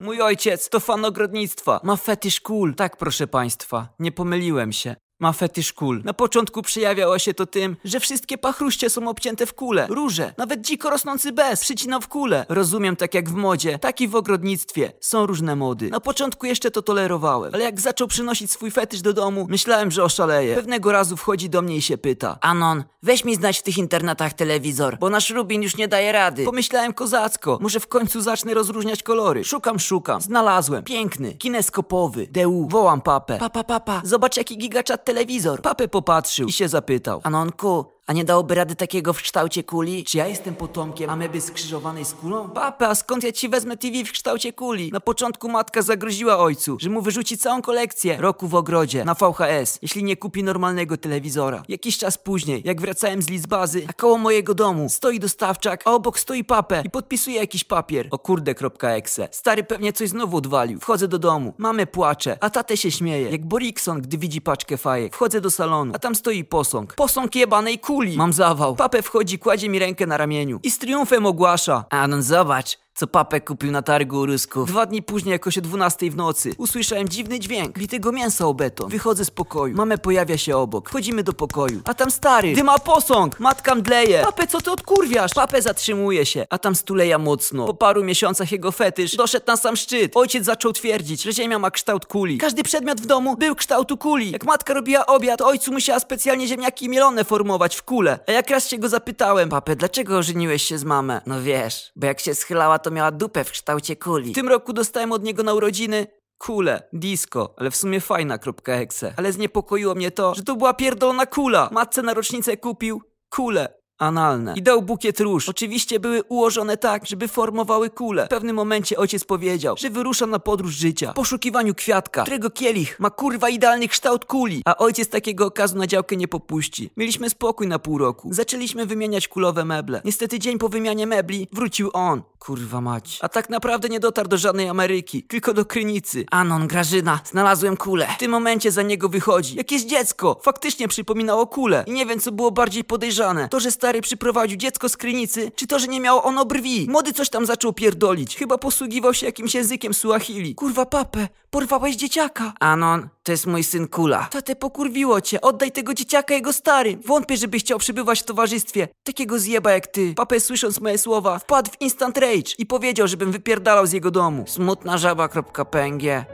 Mój ojciec to fan ogrodnictwa. Ma fetysz kul. Tak, proszę państwa, nie pomyliłem się. Ma fetysz kul. Na początku przejawiało się to tym, że wszystkie pachruście są obcięte w kule. Róże, nawet dziko rosnący bez, przycinał w kule. Rozumiem, tak jak w modzie, tak i w ogrodnictwie. Są różne mody. Na początku jeszcze to tolerowałem, ale jak zaczął przynosić swój fetysz do domu, myślałem, że oszaleje. Pewnego razu wchodzi do mnie i się pyta. Anon, weź mi znać w tych internatach telewizor, bo nasz Rubin już nie daje rady. Pomyślałem kozacko, może w końcu zacznę rozróżniać kolory. Szukam, szukam. Znalazłem. Piękny, kineskopowy. DU. Wołam papę. Papa, papa. Zobacz jaki gigaczat telewizor. Papę popatrzył i się zapytał. Anonku, a nie dałoby rady takiego w kształcie kuli? Czy ja jestem potomkiem ameby skrzyżowanej z kulą? Papę, a skąd ja ci wezmę TV w kształcie kuli? Na początku matka zagroziła ojcu, że mu wyrzuci całą kolekcję roku w ogrodzie na VHS, jeśli nie kupi normalnego telewizora. Jakiś czas później, jak wracałem z Lizbazy, a koło mojego domu stoi dostawczak, a obok stoi papę i podpisuje jakiś papier. O kurde.exe. Stary pewnie coś znowu odwalił. Wchodzę do domu, mamy płacze, a tatę się śmieje, jak Borikson, gdy widzi paczkę fajek. Wchodzę do salonu, a tam stoi posąg. Posąg jebanej kuli. Mam zawał. Papę wchodzi, kładzie mi rękę na ramieniu i z triumfem ogłasza. Anon, zobacz, co papę kupił na targu Rusków. Dwa dni później, jakoś o 12 w nocy, usłyszałem dziwny dźwięk bitego mięsa o beton. Wychodzę z pokoju. Mamę pojawia się obok. Wchodzimy do pokoju. A tam stary. Dyma posąg. Matka mdleje. Papę, co ty odkurwiasz? Papę zatrzymuje się. A tam stuleja mocno. Po paru miesiącach jego fetysz doszedł na sam szczyt. Ojciec zaczął twierdzić, że ziemia ma kształt kuli. Każdy przedmiot w domu był kształtu kuli. Jak matka robiła obiad, ojcu musiała specjalnie ziemniaki mielone formować w kulę. A jak raz się go zapytałem, Papę, dlaczego ożeniłeś się z mamę? No wiesz, bo jak się schylała, to miała dupę w kształcie kuli. W tym roku dostałem od niego na urodziny kulę, disco, ale w sumie fajna.exe. Ale zniepokoiło mnie to, że to była pierdolona kula. Matce na rocznicę kupił kulę. Analne. I dał bukiet róż. Oczywiście były ułożone tak, żeby formowały kulę. W pewnym momencie ojciec powiedział, że wyrusza na podróż życia. W poszukiwaniu kwiatka, którego kielich ma kurwa idealny kształt kuli. A ojciec takiego okazu na działkę nie popuści. Mieliśmy spokój na pół roku. Zaczęliśmy wymieniać kulowe meble. Niestety dzień po wymianie mebli wrócił on. Kurwa mać. A tak naprawdę nie dotarł do żadnej Ameryki, tylko do Krynicy. Anon, Grażyna, znalazłem kulę. W tym momencie za niego wychodzi. Jakieś dziecko! Faktycznie przypominało kulę. I nie wiem, co było bardziej podejrzane. To, że stary przyprowadził dziecko z krynicy, czy to, że nie miało ono brwi. Młody coś tam zaczął pierdolić. Chyba posługiwał się jakimś językiem suahili. Kurwa papę, porwałeś dzieciaka. Anon, to jest mój syn Kula. Tatę pokurwiło cię, oddaj tego dzieciaka jego stary. Wątpię, żebyś chciał przebywać w towarzystwie takiego zjeba jak ty. Papę słysząc moje słowa, wpadł w instant rage i powiedział, żebym wypierdalał z jego domu. Smutna żaba.png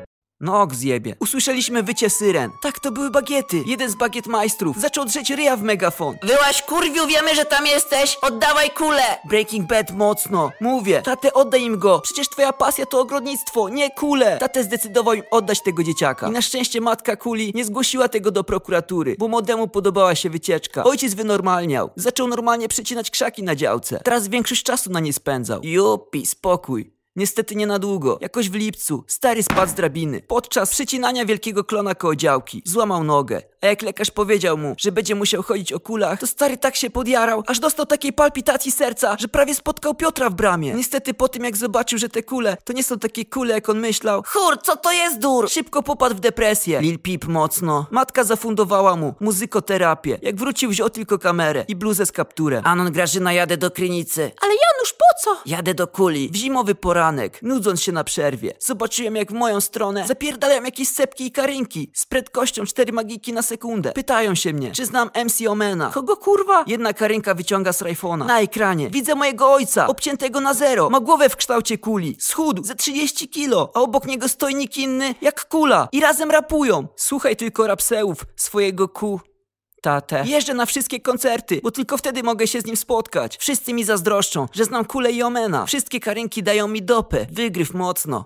No ok zjebie. Usłyszeliśmy wycie syren. Tak, to były bagiety. Jeden z bagiet majstrów zaczął drzeć ryja w megafon. Wyłaś kurwiu, wiemy, że tam jesteś! Oddawaj kulę! Breaking Bad mocno. Mówię, tatę oddaj im go. Przecież twoja pasja to ogrodnictwo, nie kule. Tatę zdecydował im oddać tego dzieciaka. I na szczęście matka kuli nie zgłosiła tego do prokuratury, bo młodemu podobała się wycieczka. Ojciec wynormalniał. Zaczął normalnie przycinać krzaki na działce. Teraz większość czasu na nie spędzał. Jupi, spokój. Niestety nie na długo. Jakoś w lipcu stary spadł z drabiny. Podczas przycinania wielkiego klona koło działki. Złamał nogę. A jak lekarz powiedział mu, że będzie musiał chodzić o kulach, to stary tak się podjarał, aż dostał takiej palpitacji serca, że prawie spotkał Piotra w bramie. Niestety po tym jak zobaczył, że te kule to nie są takie kule jak on myślał, Chór, co to jest dur? Szybko popadł w depresję. Lil Peep mocno. Matka zafundowała mu muzykoterapię. Jak wrócił, wziął tylko kamerę i bluzę z kapturem. Anon, Grażyna, jadę do Krynicy. Ale Janusz, po co? Jadę do kuli. W zimowy poranek, nudząc się na przerwie, zobaczyłem jak w moją stronę zapierdalają jakieś sepki i karynki z prędkością 4 magiki na sekundę. Pytają się mnie, czy znam MC Omena. Kogo kurwa? Jedna karynka wyciąga z iPhone'a. Na ekranie widzę mojego ojca, obciętego na zero. Ma głowę w kształcie kuli. Schudł ze 30 kilo, a obok niego stoi nikt inny jak kula. I razem rapują. Słuchaj tylko rapseów swojego ku... Tatę. Jeżdżę na wszystkie koncerty, bo tylko wtedy mogę się z nim spotkać. Wszyscy mi zazdroszczą, że znam kulę i omena. Wszystkie karynki dają mi dopę. Wygryw mocno.